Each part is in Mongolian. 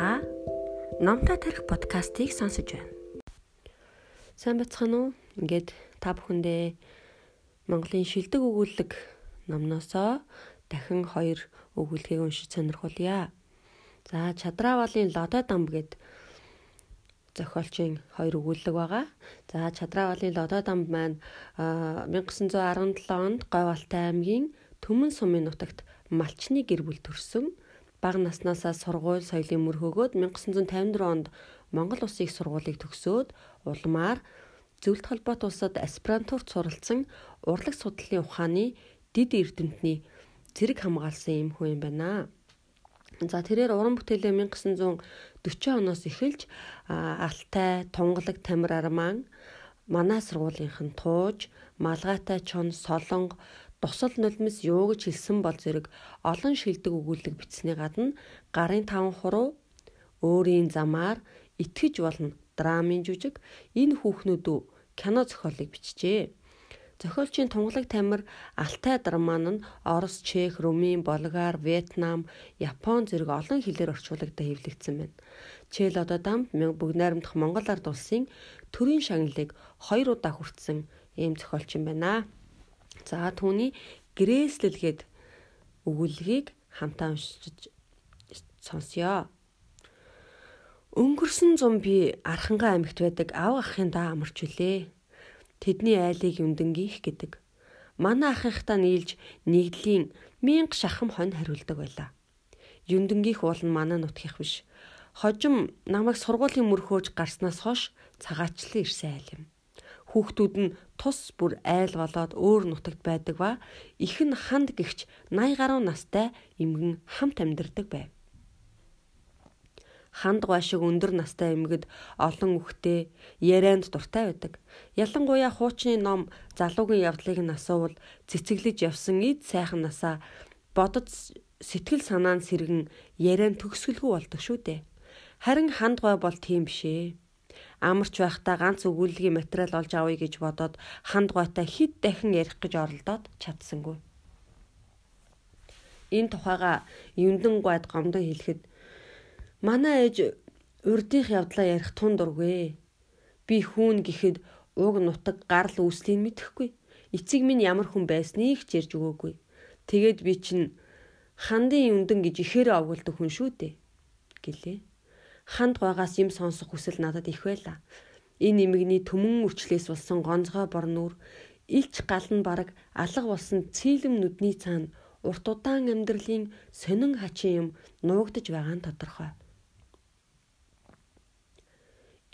Та Номтой тарих подкастыг сонсож байна. Сайн бацхан уу? Ингээд та бүхэндээ Монголын шилдэг өгүүлэг номносоо дахин хоёр өгүүлгийг уншиж сонирхуулъя. За Чадраавалын Лодой дам гэд зохиолчийн хоёр өгүүлэг байгаа. За Чадраавалын Лодой дам маань 1917 онд Говьалтай аймгийн Төмөн сумын нутагт малчны гэр бүл төрсөн бага наснаасаа сургууль соёлын мөр хөгөөд 1954 онд Монгол Улсын их сургуулийг төгсөөд улмаар зөвлөлт холбоот улсад аспирантурт суралцсан урлаг судлалын ухааны дид эрдэмтний зэрэг хамгаалсан юм хүн юм байна. За тэрээр уран бүтээлээ 1940 оноос эхэлж Алтай, Тунгалаг, Тамир Арман манай сургуулийнх нь тууж, Малгайтай чон, Солонго, Дусал нулимс юу гэж хэлсэн бол зэрэг олон шилдэг өгүүлэг бичсний гадна гарын таван хуруу өөрийн замаар итгэж болно драмын жүжиг энэ хүүхнүүд кино зохиолыг бичжээ. Зохиолчийн тунгалаг тамир Алтай драман нь Орос, Чех, Румын, Болгар, Вьетнам, Япон зэрэг олон хэлээр орчуулагдаа хэвлэгдсэн байна. Чэл одоо дамд бүгд найрамдах Монгол ард улсын төрийн шагналыг хоёр удаа хүртсэн ийм зохиолч юм байна. За түүний грэслэл гээд өгүүлгийг хамтаа уншиж сонсъё. Өнгөрсөн зам би Архангай аймагт байдаг ав ахын даа амарч үлээ. Тэдний айлыг юндангийх гэдэг. Манай ахынхтаа нийлж нэгдлийн мянга шахам хонь хариулдаг байлаа. Юндангийх уул нь манай нутгийнх биш. Хожим намайг сургуулийн мөрхөөж гарснаас хойш цагаачлан ирсэн айл юм. Хүүхдүүд нь тус бүр айл болоод өөр нутагт байдаг ба их нь ханд гихч 80 гаруй настай эмгэн хамт амьдардаг байв. Ханд гой шиг өндөр настай эмгэд олон үхтэй ярианд дуртай байдаг. Ялангуяа хуучны ном залуугийн явдлыг нь асуувал цэцэглэж явсан эд сайхан насаа бодож сэтгэл санаа нь сэргэн яриан төгсгөлгүй болдог шүү дээ. Харин ханд гой бол тийм бишээ амарч байхдаа ганц өгүүллийн материал олж авъя гэж бодоод ханд гойтой хэд дахин ярих гэж оролдоод чадсангүй. Энэ тухайга юндан гойд гомдон хэлэхэд манай ээж урдынх явдлаа ярих тун дургүй. Би хүүн гэхэд уг нутаг гарл үүслийг мэдэхгүй. Эцэг минь ямар хүн байсныг ч ярьж өгөөгүй. Тэгээд би чинь хандын юндан гэж ихээр овголдог хүн шүү дээ гэлээ ханд гойгоос юм сонсох хүсэл надад их байла. Энэ нэмэгний төмөн үрчлээс болсон гонцгой борнуур илч гал нь бараг алга болсон цэйлэм нүдний цаана урт удаан амьдралын сонин хачин юм нуугдж байгаа нь тодорхой.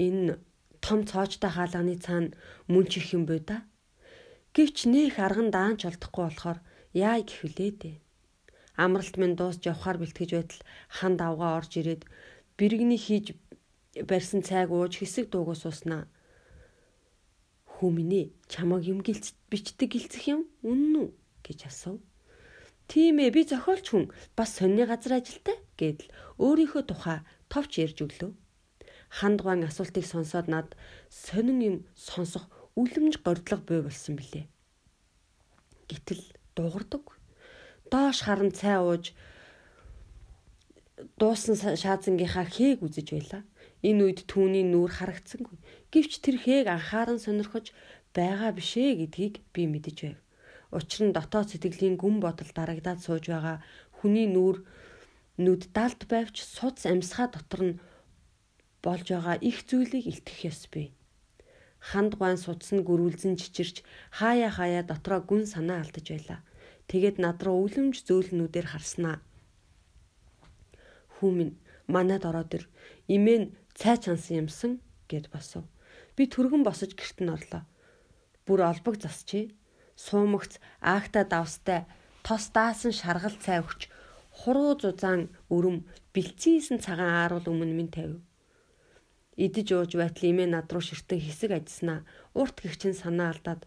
Энэ том цоочтой хаалганы цаана мөн чих юм бой да. Гэвч нөх арган даанч олдохгүй болохоор яа гэхвүлээ дээ. Амралт минь дуусч явхаар бэлтгэж байтал ханд авгаа орж ирээд бэргний хийж барьсан цайг ууж хэсэг дуугаа сууснаа. Хүмүнэ чамаг юм гэлц бичдэг гэлцэх юм үнэн үү гэж асуув. Тийм ээ би зохиолч хүн бас сонины газар ажилтай гэдэл өөрийнхөө тухай товч ярьж өглөө. Хандгаан асуултыг сонсоод над сонин юм сонсох үлэмж гордлого буй болсон билээ. Гэтэл дуугардаг. Доош харан цай ууж дуусан шаазангийнхаа хээг үзэж байлаа. Энэ үед түүний нүур харагдсангүй. Гэвч тэр хээг анхааран сонирхож байгаа бишээ гэдгийг би мэдэж байв. Учир нь дотоод сэтгэлийн гүн бодол дарагдаад сууж байгаа хүний нүур нүд далд байвч суц амьсгаа дотор нь болж байгаа их зүйлийг илтгэх ёс бий. Ханд гуайн судсан гөрүүлзэн чичирч хаяа хаяа дотроо гүн санаа алдаж байлаа. Тэгээд над руу үлэмж зөөлнүүдээр харснаа Хүү минь манад ороод ир. Имэн цай чансан юмсан гэд босов. Би түргэн босож гэрт нь орлоо. Бүр олбог засчээ. Суумагц аахта давстай тос даасан шаргал цай өгч хуруу зузаан өрөм бэлцээсэн цагаан ааруул өмнө минь тавив. Идэж ууж байтал имээ над руу ширтэн хэсэг ажилласнаа урт гихчин санаа алдаад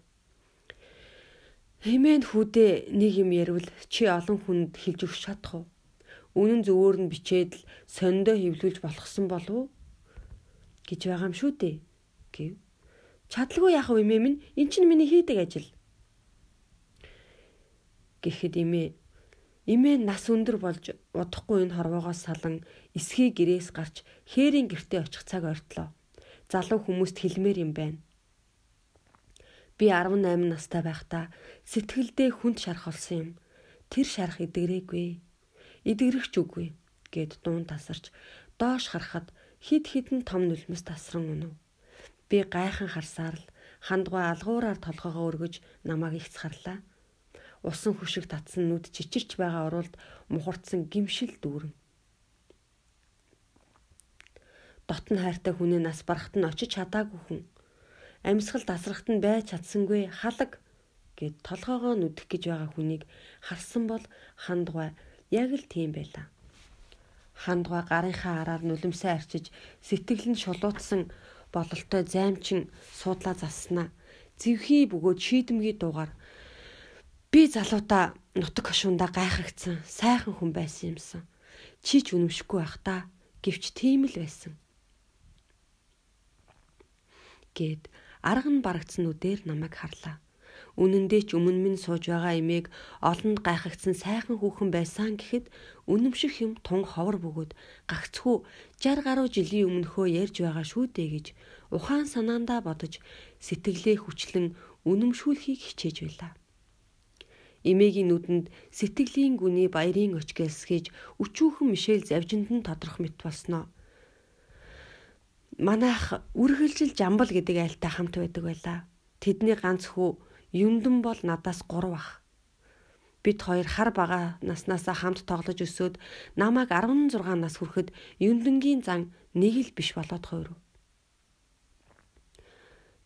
Хэмээн хүүдээ нэг юм ярил чи олон хүнд хэлж өгч чадах уу? Үнэн зөвөөр нь бичээд л сониндоо хөвлүүлж болохсон болов гэж байгаа юм шүү дээ гэв. Чадлагүй яах вэ эмээ минь? Эн чинь миний хийдэг ажил. Гэхэд эмээ Имээ нас өндөр болж удахгүй энэ хорвоогоос салан эсхий гэрээс гарч хээрийн гертэ очих цаг ойртлоо. Залуу хүмүүст хэлмээр юм байна. Би 18 настай байхдаа сэтгэлдээ хүнд шархалсан юм. Тэр шарах эдгэрээгүй. Эдгэрэгч үгүй гэд дуун тасарч доош харахад хид хідэн том нулимс тасран өнөв. Би гайхан харсаар л хандгай алгуураар толгоогоо өргөж намайг ихцгарлаа усан хүшиг татсан нүд чичирч байгаа оролд мухарцсан гимшил дүүрэн. Дотн хайртай хүний нас барахт нь очиж чадаагүй хүн. Амьсгал дасрахт нь байж чадсангүй халаг гэд толгоогоо нүдэх гэж байгаа хүнийг харсан бол хандгай яг л тийм байлаа. Хандгай гарынхаа араар нулимсаа арчиж сэтгэл нь шулуутсан бололтой займчин суудлаа заснаа. Зэвхий бөгөөд шийдэмгий дуугаар Би залуудаа нутаг хошуундаа гайхагдсан сайхан хүн байсан юмсан. Чи ч үнэмшихгүй байх та. Гэвч тийм л байсан. Гэт арга нь барагдсан үдээр намайг харлаа. Үнэн дээр ч өмнө минь сууж байгаа эмээг олонд гайхагдсан сайхан хүүхэн байсан гэхэд үнэмших юм тун ховор бөгөөд гагцхүү 60 гаруй жилийн өмнөхөө ярьж байгаа шүү дээ гэж ухаан санаандаа бодож сэтгэлээ хүчлэн үнэмшүүлэхийг хичээж байлаа. Эмээгийн нүдэнд сэтгэлийн гүний баярын өч гэлсгэж өчүүхэн мишэл завжинд нь тодрох мэт болсноо. Манайх үргэлжил жамбал гэдэг айлтай хамт байдаг байлаа. Тэдний ганц хүү юндэн бол надаас 3 бах. Бид хоёр хар бага наснаасаа хамт тоглож өсөөд намайг 16 нас хүрэхэд юндэнгийн зан нэг л биш болоод хойров.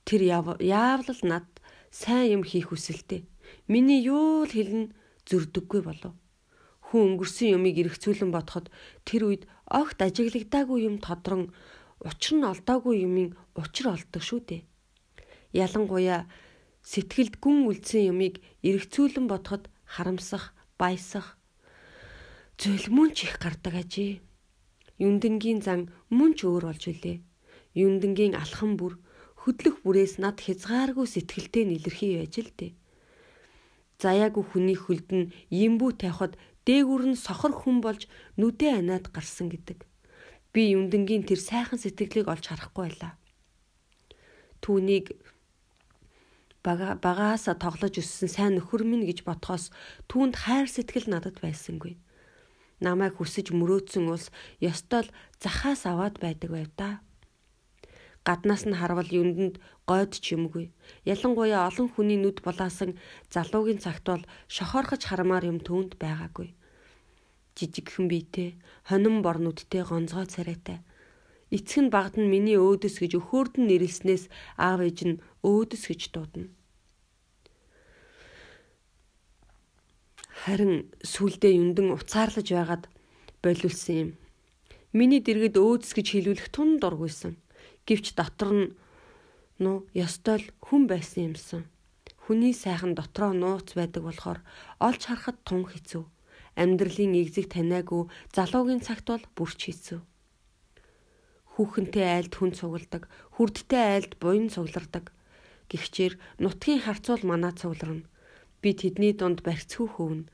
Тэр яавал над сайн юм хийх хүсэлтэй. Миний юу л хэлнэ зөрдөггүй болов. Хүн өнгөрсөн юмыг эргцүүлэн бодоход тэр үед огт ажиглагдаагүй юм тодрон учир нь олдоогүй юмын учир олдог шүү дээ. Ялангуяа сэтгэлд гүн үлдсэн юмыг эргцүүлэн бодоход харамсах, баясах зүйл мөн ч их гардаг ажээ. Юндэнгийн зан мөн ч өөр болж үлээ. Юндэнгийн алхан бүр хөдлөх бүрээс над хязгааргүй сэтгэлтэй нэлэрхий байж л дээ заяагүй хүний хөлд нь юмбүү тавихад дээгүр нь сохор хүн болж нүдэ анаад гарсан гэдэг. Би юндэнгийн тэр сайхан сэтгэлийг олж харахгүй байлаа. Түүнийг багаасаа тоглож өссөн сайн нөхөр минь гэж ботхоос түүнд хайр сэтгэл надад байсангүй. Намайг хүсэж мөрөөдсөн ус ёстой л захаас аваад байдаг байв та гаднаас нь харвал юунданд гойд ч юмгүй. Ялангуяа олон хүний нүд булаасан залуугийн цагт бол шохоорхож хармаар юм түүнд байгаагүй. Жижигхэн биетэй, хонин бор нүдтэй гонцгой царайтай. Эцэг нь багд нь миний өөдөс гэж өхөөрд нь нэрлснээс аав ээж нь өөдөс гэж дуудана. Харин сүулдэ юндэн уцаарлаж байгаад болиулсан юм. Миний дэргэд өөдөс гэж хэлүүлэх тун дургүйсэн. Гэвч дотор нь нуу ёстой л хүн байсан юмсан. Хүний сайхан дотроо нууц байдаг болохоор олж харахад тун хэцүү. Амьдралын эгзэг таниагүй залуугийн цагт бол бүрч хэцүү. Хүүхэнтэй айлд хүн цугладаг, хүрдтэй айлд буян цуглардаг. Гэхдээ нутгийн харцуул манаа цугларна. Би тэдний дунд барьцгүй хөвнө.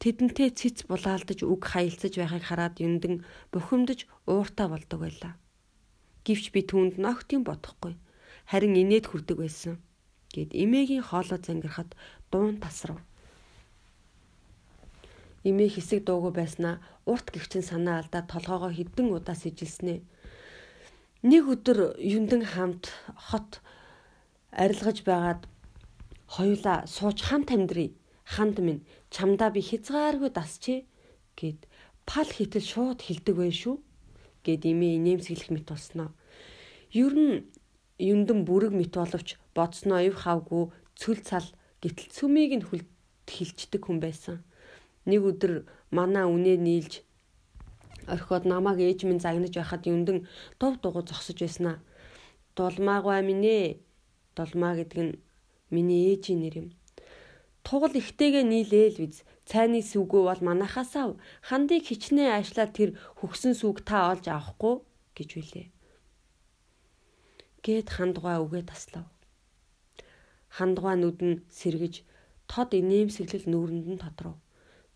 Тэдэнтэй цэц булаалдаж үг хаялцаж байхыг хараад юндэн бухимдаж ууртаа болдог байлаа. Гэвч би түүнд ногт юм бодохгүй. Харин инээд хүрдэг байсан. Гэт эмээгийн хоолой зангирахад дуун тасрав. Эмээ хэсэг дуугүй байснаа урт гихчин санаа алдаад толгоогоо хідэн удаа сэжилснэ. Нэг өдөр юндэн хамт хот арилгаж байгаад хоёулаа сууж хамт амьдрий. Ханд минь чамдаа би хязгааргүй дасчээ гэд пал хитэл шууд хилдэг байх шүү гэд имээ инээмсэглэх мэт болсноо. Ер нь юндэн бүрэг мэт боловч бодсноо ив хавгүй цүл цал гítэл цүмийг нь хилчдэг хүн байсан. Нэг өдөр манаа үнэ нийлж орхиод намааг ээж минь загнаж байхад юндэн дув дугу зогсож байснаа. Дулмаагүй минь ээ. Дулмаа гэдэг нь миний ээжийн нэр юм. Тугал ихтэйгээ нийлээл биз. Цайны сүгөө бол манахаас ав. Хандыг хичнээн аашлаад тэр хөгсөн сүг та олж авахгүй гэж үлээ. Гээд хандгай үгээ таслав. Хандгай нүд нь сэргэж тод инээмсэглэл нүүрэнд нь тодров.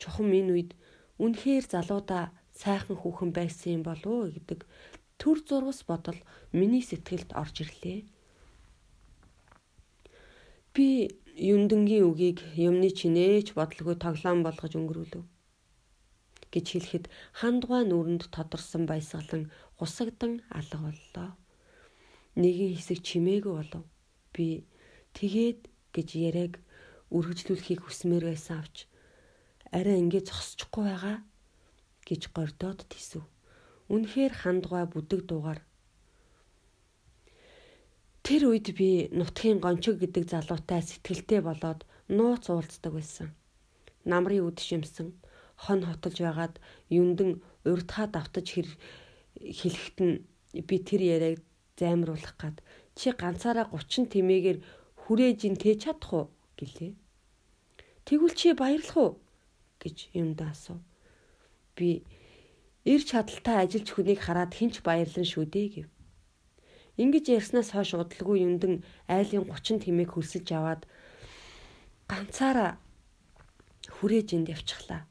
чухам энэ үед үнэхээр залуудаа сайхан хүүхэн байсан юм болов уу гэдэг төр зурвас бодол миний сэтгэлд орж ирлээ. Би юндэнгийн үгийг юмны чинээч бодлого тоглоом болгож өнгөрүүлв гэж хэлэхэд хандгай нүрэнд тодорсон баясгалан гусагдан алга боллоо. Нэгэн хэсэг чимээгүй болов. Би тэгээд гэж яриаг үргэлжлүүлэхийг хүсмээр байсан авч арай ингэ зогсчихгүй байгаа гэж гордоод тийсв. Үнэхээр хандгай бүдэг дуугаар Тэр үед би нутгийн гончиг гэдэг залуутай сэтгэлтэй болоод нууц уулздаг байсан. Намрын үд шимсэн хон хотолж байгаад юндэн урдхаа давтаж хэлэхэд нь би тэр яриаг займруулах гад чи ганцаараа 30 тэмээгээр хүрээж ин тээ чадах уу гэлээ. Тэгвэл чи баярлах уу гэж юмдаа асуув. Би эр чадaltaй ажилч хүнийг хараад хинч баярлан шүү дээ гэв. Ингиж ярьснаас хойш удалгүй юндэн айлын 30 тэмээг хөлсөж аваад ганцаараа хүрээж энд явчихлаа.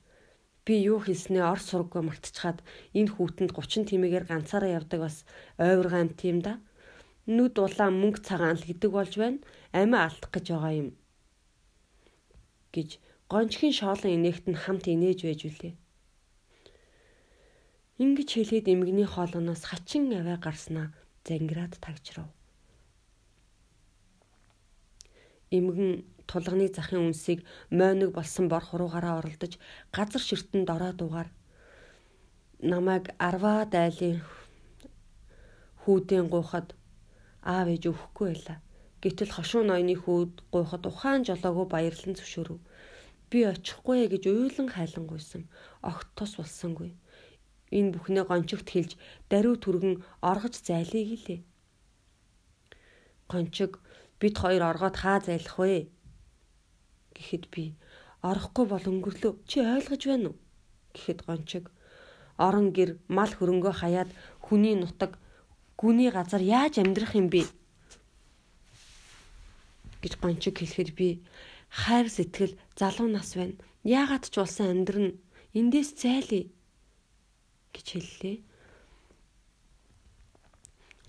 Би юу хийснээ ор сурггүй мартчихад энэ хүүтэнд 30 тимээгээр ганцаараа явдаг бас ойвор гамт юм да. Нүд улаан мөнгө цагаан л гэдэг болж байна. Амиа алдах гэж байгаа юм. гэж гончхийн шоолон инээгт нь хамт инээж байж үлээ. Ингиж хэлээд эмгний хоолоноос хачин аваа гарснаа зангираад тагчрав. Эмгэн тулганы захын үнсийг мойног болсон бор хуруугаараа оролдож газар ширтэн дороо дуугаар намайг арваа дайлын хүүдэн гуйхад аав ээж өгөхгүй байлаа. Гэтэл хошуу ноёны хүүд гуйхад ухаан жолоогүй баярлан зөвшөөрөв. Би очихгүй гэж уйлан хайлан гуйсан. Огт тус болсонгүй. Энэ бүхнээ гончигт хэлж даруй түргэн оргож зайлыг гэлээ. Гончиг бид хоёр оргоод хаа зайлах вэ? гэхэд би орохгүй бол өнгөрлөө. Чи ойлгож байна уу? гэхэд гончиг орон гэр мал хөрөнгөө хаяад хүний нутаг гүний газар яаж амьдрах юм бэ? гэж гончиг хэлэхэд би хайр сэтгэл залуу нас байна. Яагаад ч улсан амьдрын эндээс зайлий гэж хэллээ.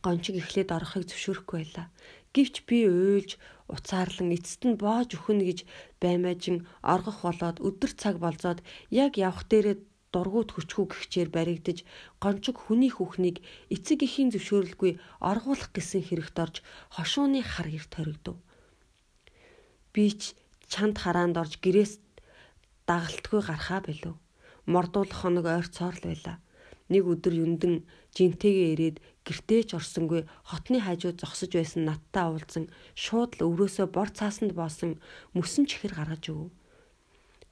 Гончиг эхлээд орохыг зөвшөөрөхгүй байлаа. Гэвч би уйлж уцаарлан эцэст нь боож өхнө гэж баймаажин оргох болоод өдөр цаг болзоод яг явх дээрээ дургуут хүчгүй гихчээр баригдаж гончог хүний хүүхнийг эцэг эхийн зөвшөөрөлгүй оргуулах гэсэн хэрэгт орж хошууны хар эрт хоригдов. Би ч чанд хараанд орж гэрээс дагалтгүй гарахаа болов. Мордуулах хоног ойрцоор л байлаа. Нэг өдөр юндэн жинтэйгээ ирээд гэртээ ч орсонгүй хотны хажууд зогсож байсан надтай уулзсан шууд л өврөөсөө бор цаасанд боосон мөсөн чихэр гаргаж өг.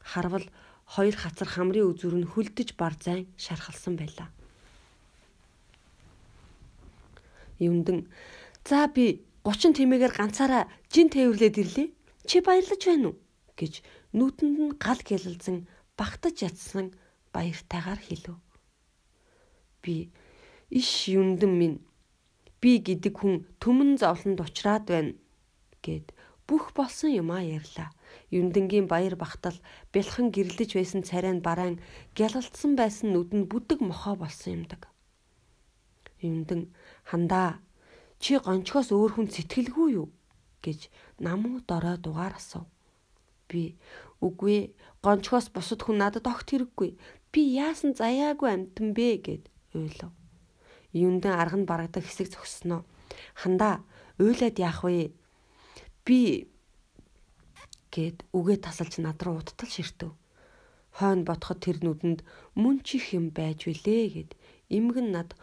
Харвал хоёр хацар хамрын үзүр нь хөлдөж бар зайн шархалсан байлаа. Юндэн за би 30 тэмээгээр ганцаараа жин тээвэрлээд ирлээ. Чи баярлаж байна уу? гэж нүдэнд нь гал гялалзан багтаж ятсан баяртайгаар хэлв би иш юндэн минь би гэдэг хүн төмөн зовлонд учраад байна гэд бүх болсон юмаа ярьлаа. Юндэнгийн баяр бахтал бэлхэн гэрлэж байсан царайн бараан гялалтсан байсан нүдэнд бүдэг мохоо болсон юмдаг. Юндэн хандаа чи гончхоос өөр хүн сэтгэлгүй юу гэж намуу дорой дугаар асуув. Би үгүй гончхоос бусад хүн надад огт хэрэггүй. Би яасан заяагүй амтан бэ гэд уйлав. Юундэн арга нь барагдаг хэсэг зогсноо. Хандаа уйлаад яах вэ? Би гэд үгээ тасалж над руу уттал ширтв. Хойно бодоход тэр нүдэнд мөн чих юм байж вүлээ гэд эмгэн над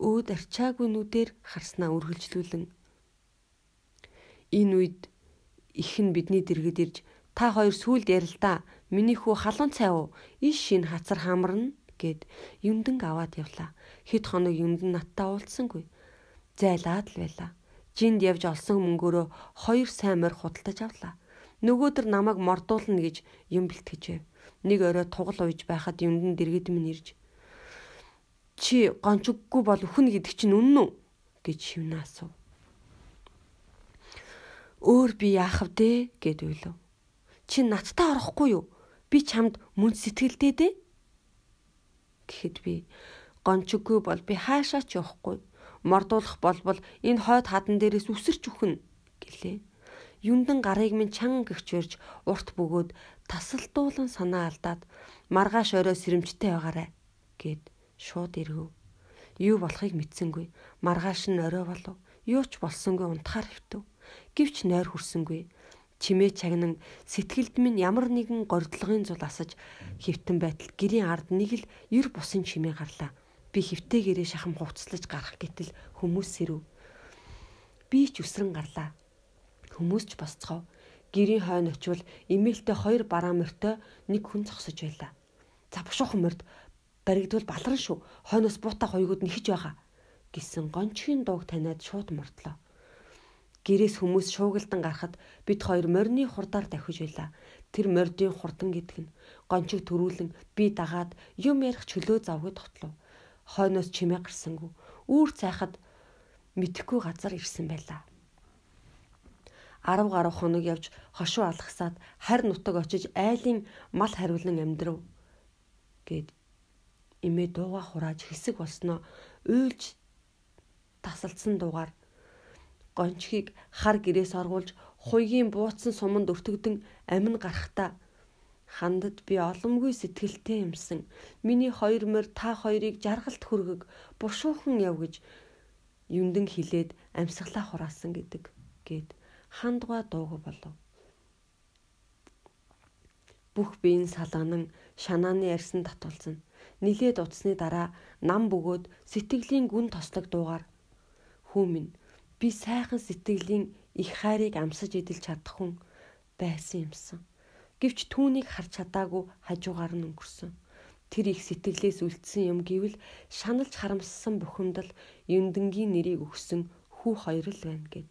өөд арчаагүй нүдээр харснаа үргэлжлүүлэн энэ үед их нь бидний дэргэд ирж та хоёр сүулд ярилдаа миний хүү халуун цай уу иш шин хацар хамарна гэд юндэнг аваад явлаа. Хэд хоног юндэн надтай уулзсангүй. Зайлаад л байлаа. Жинд явж олсон мөнгөөрөө хоёр сайн морь худалдаж авлаа. Нөгөөдөр намайг мордуулна гэж юм бэлтгэж байв. Нэг орой тугал уйж байхад юндэн дэргэд минь ирж чи гончггүй бол өхнө гэдэг чинь үнэн үү гэж шивнэ асуув. Өөр би яах вэ гэд уйлав. Чи надтай орохгүй юу? Би чамд мөн сэтгэлдээ дээ. Гэхэд би гончиггүй бол би хаашаа ч явахгүй. Мордуулах болбол энэ хойд хадан дээрээс үсэрч үхнэ гэлээ. Юндан гарыг минь чан гихчвэрж урт бөгөөд тасалдуулан санаа алдаад маргааш орой сэрэмжтэй байгаарэ гэд шууд иргэв. Юу болохыг мэдсэнгүй. Маргааш нь орой болов. Юу ч болсонгүй унтахаар хөвтөв. Гэвч нойр хүрсэнгүй. Чимээ чагнан сэтгэлд минь ямар нэгэн гордлогын зул асаж хөвтөн байтал гэрийн ард нэг л ер бусын чимээ гарлаа. Би хөвтээгээрээ шахам хувцлаж гарах гэтэл хүмүүс сэрв. Би ч үсрэн гарлаа. Хүмүүс ч босцгоо. Гэрийн хойно очивол имэйлтэй хоёр бараа морьтой нэг хүн зогсож байлаа. За бушуухан морьд баригдвал баларн шүү. Хойноос буутаа хоёгууд нэхэж байгаа гэсэн гончгийн дууг таниад шууд мордлоо. Гэрээс хүмүүс шуугилдан гарахад бид хоёр морины хурдаар давхиж байлаа. Тэр мордын хурдан гэдэг нь гончиг төрүүлэн би дагаад юм ярих чөлөө завгүй тогтлоо. Хойноос чимээ гарсангүй. Үүр цайхад мэдхгүй газар ирсэн байлаа. 10 гаруй хоног явж хошуу алгасаад харь нутаг очиж айлын мал хариулан амьдрав гэд эмээ дууга хурааж хэсэг болсноо уйлж тасалдсан дугаар гончхийг хар гэрээс оргуулж хуйгийн бууцсан суманд өртөгдөн амин гарахтаа хандад би оломгүй сэтгэлтэй юмсан. Миний хоёр морь та хоёрыг жаргалт хүргэг бушуухан яв гэж юндан хилээд амьсгалаа хураасан гэдэг гээд хандгаа дууг болов. Бүх биеийн салганан шанааны ярьсан татуулсан нилээд утасны дараа нам бөгөөд сэтгэлийн гүн тослог дуугаар хүү минь би сайхан сэтгэлийн их хайрыг амсаж идэл чадах хүн байсан юмсан. Гэвч түүнийг харж чадаагүй хажуугаар нь өнгөрсөн. Тэр их сэтгэлээс үлдсэн юм гэвэл шаналж харамссан бухимдал юндэнгийн нэрийг өгсөн хүү хоёр л байна гэд.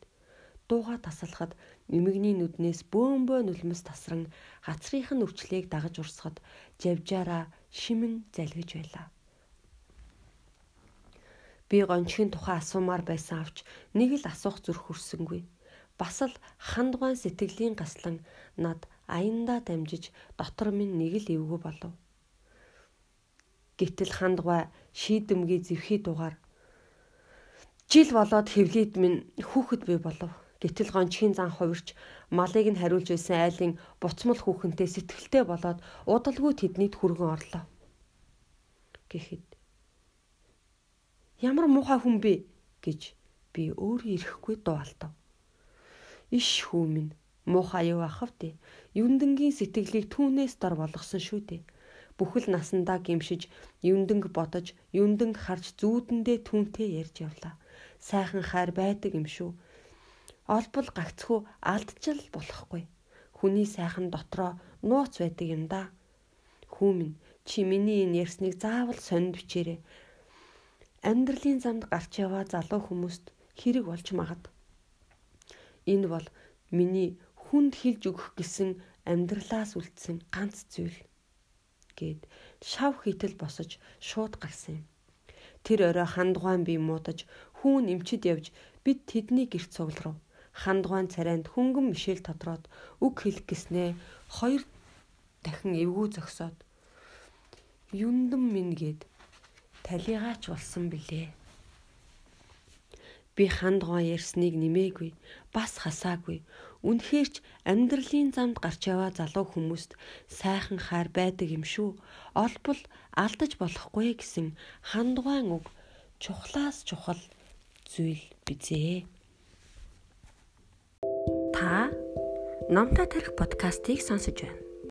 Дууга тасалхад эмэгний нүднээс бөөнбөө нулимс тасран гацрынх нь өвчлийг дагаж урсгад жавжаараа шимэн залгиж байлаа. Би гончхийн тухай асуумаар байсан авч нэг л асуух зүрх хүрсэнгүй. Бас л хандгаан сэтгэлийн гаслан над аяндаа дамжиж дотор минь нэг л эвгүй болов. Гэтэл хандгай шийдэмгий зэвхий дугаар жил болоод хевлийд минь хүүхэд би болов. Гэтэл гончхийн зан хувирч малыг нь хариулж байсан айлын буцмал хүүхэнтэй сэтгэлтэй болоод удалгүй тэднийд хүргэн орлоо. Гэхэд ямар муухай хүн бэ гэж би өөрөө ирэхгүй дуалтав. Иш хүү минь муухай юу ахав дээ. Юндэнгийн сэтгэлийг түүнээс дор болгосон шүү дээ. Бүхэл насандаа гимшиж, юндэнг бодож, юндэнг харж зүүдэндээ түүнтэй ярьж явлаа. Сайхан хайр байдаг юм шүү олбол гагцхүү алдчил болохгүй. Хүний сайхан дотроо нууц байдаг юм да. Хүүмэн чи миний энэ ярьсныг заавал сонд бичээрэй. Амьдралын замд гарч яваа залуу хүмүүст хэрэг болж магад. Энэ бол миний хүнд хилж өгөх гэсэн амьдралаас үлдсэн ганц зүйл гэд шав хитэл босож шууд гарсан юм. Тэр орой хандгаан би муудаж хүүн эмчид явж бид тэдний гэрт цугларав хандгаан царайнд хөнгөн мишэл тодроод үг хэлэх гэснээ хоёр дахин эвгүй зогсоод юндам минь гээд талигаач болсон билээ. Би хандгаан ярьсныг нэмээгүй, бас хасаагүй. Үнэхээр ч амьдралын замд гарч яваа залуу хүмүүст сайхан хайр байдаг юм шүү. Олбол алдаж болохгүй гэсэн хандгаан үг чухлаас чухал зүйл бизээ та номтой тарих подкастыг сонсож байна.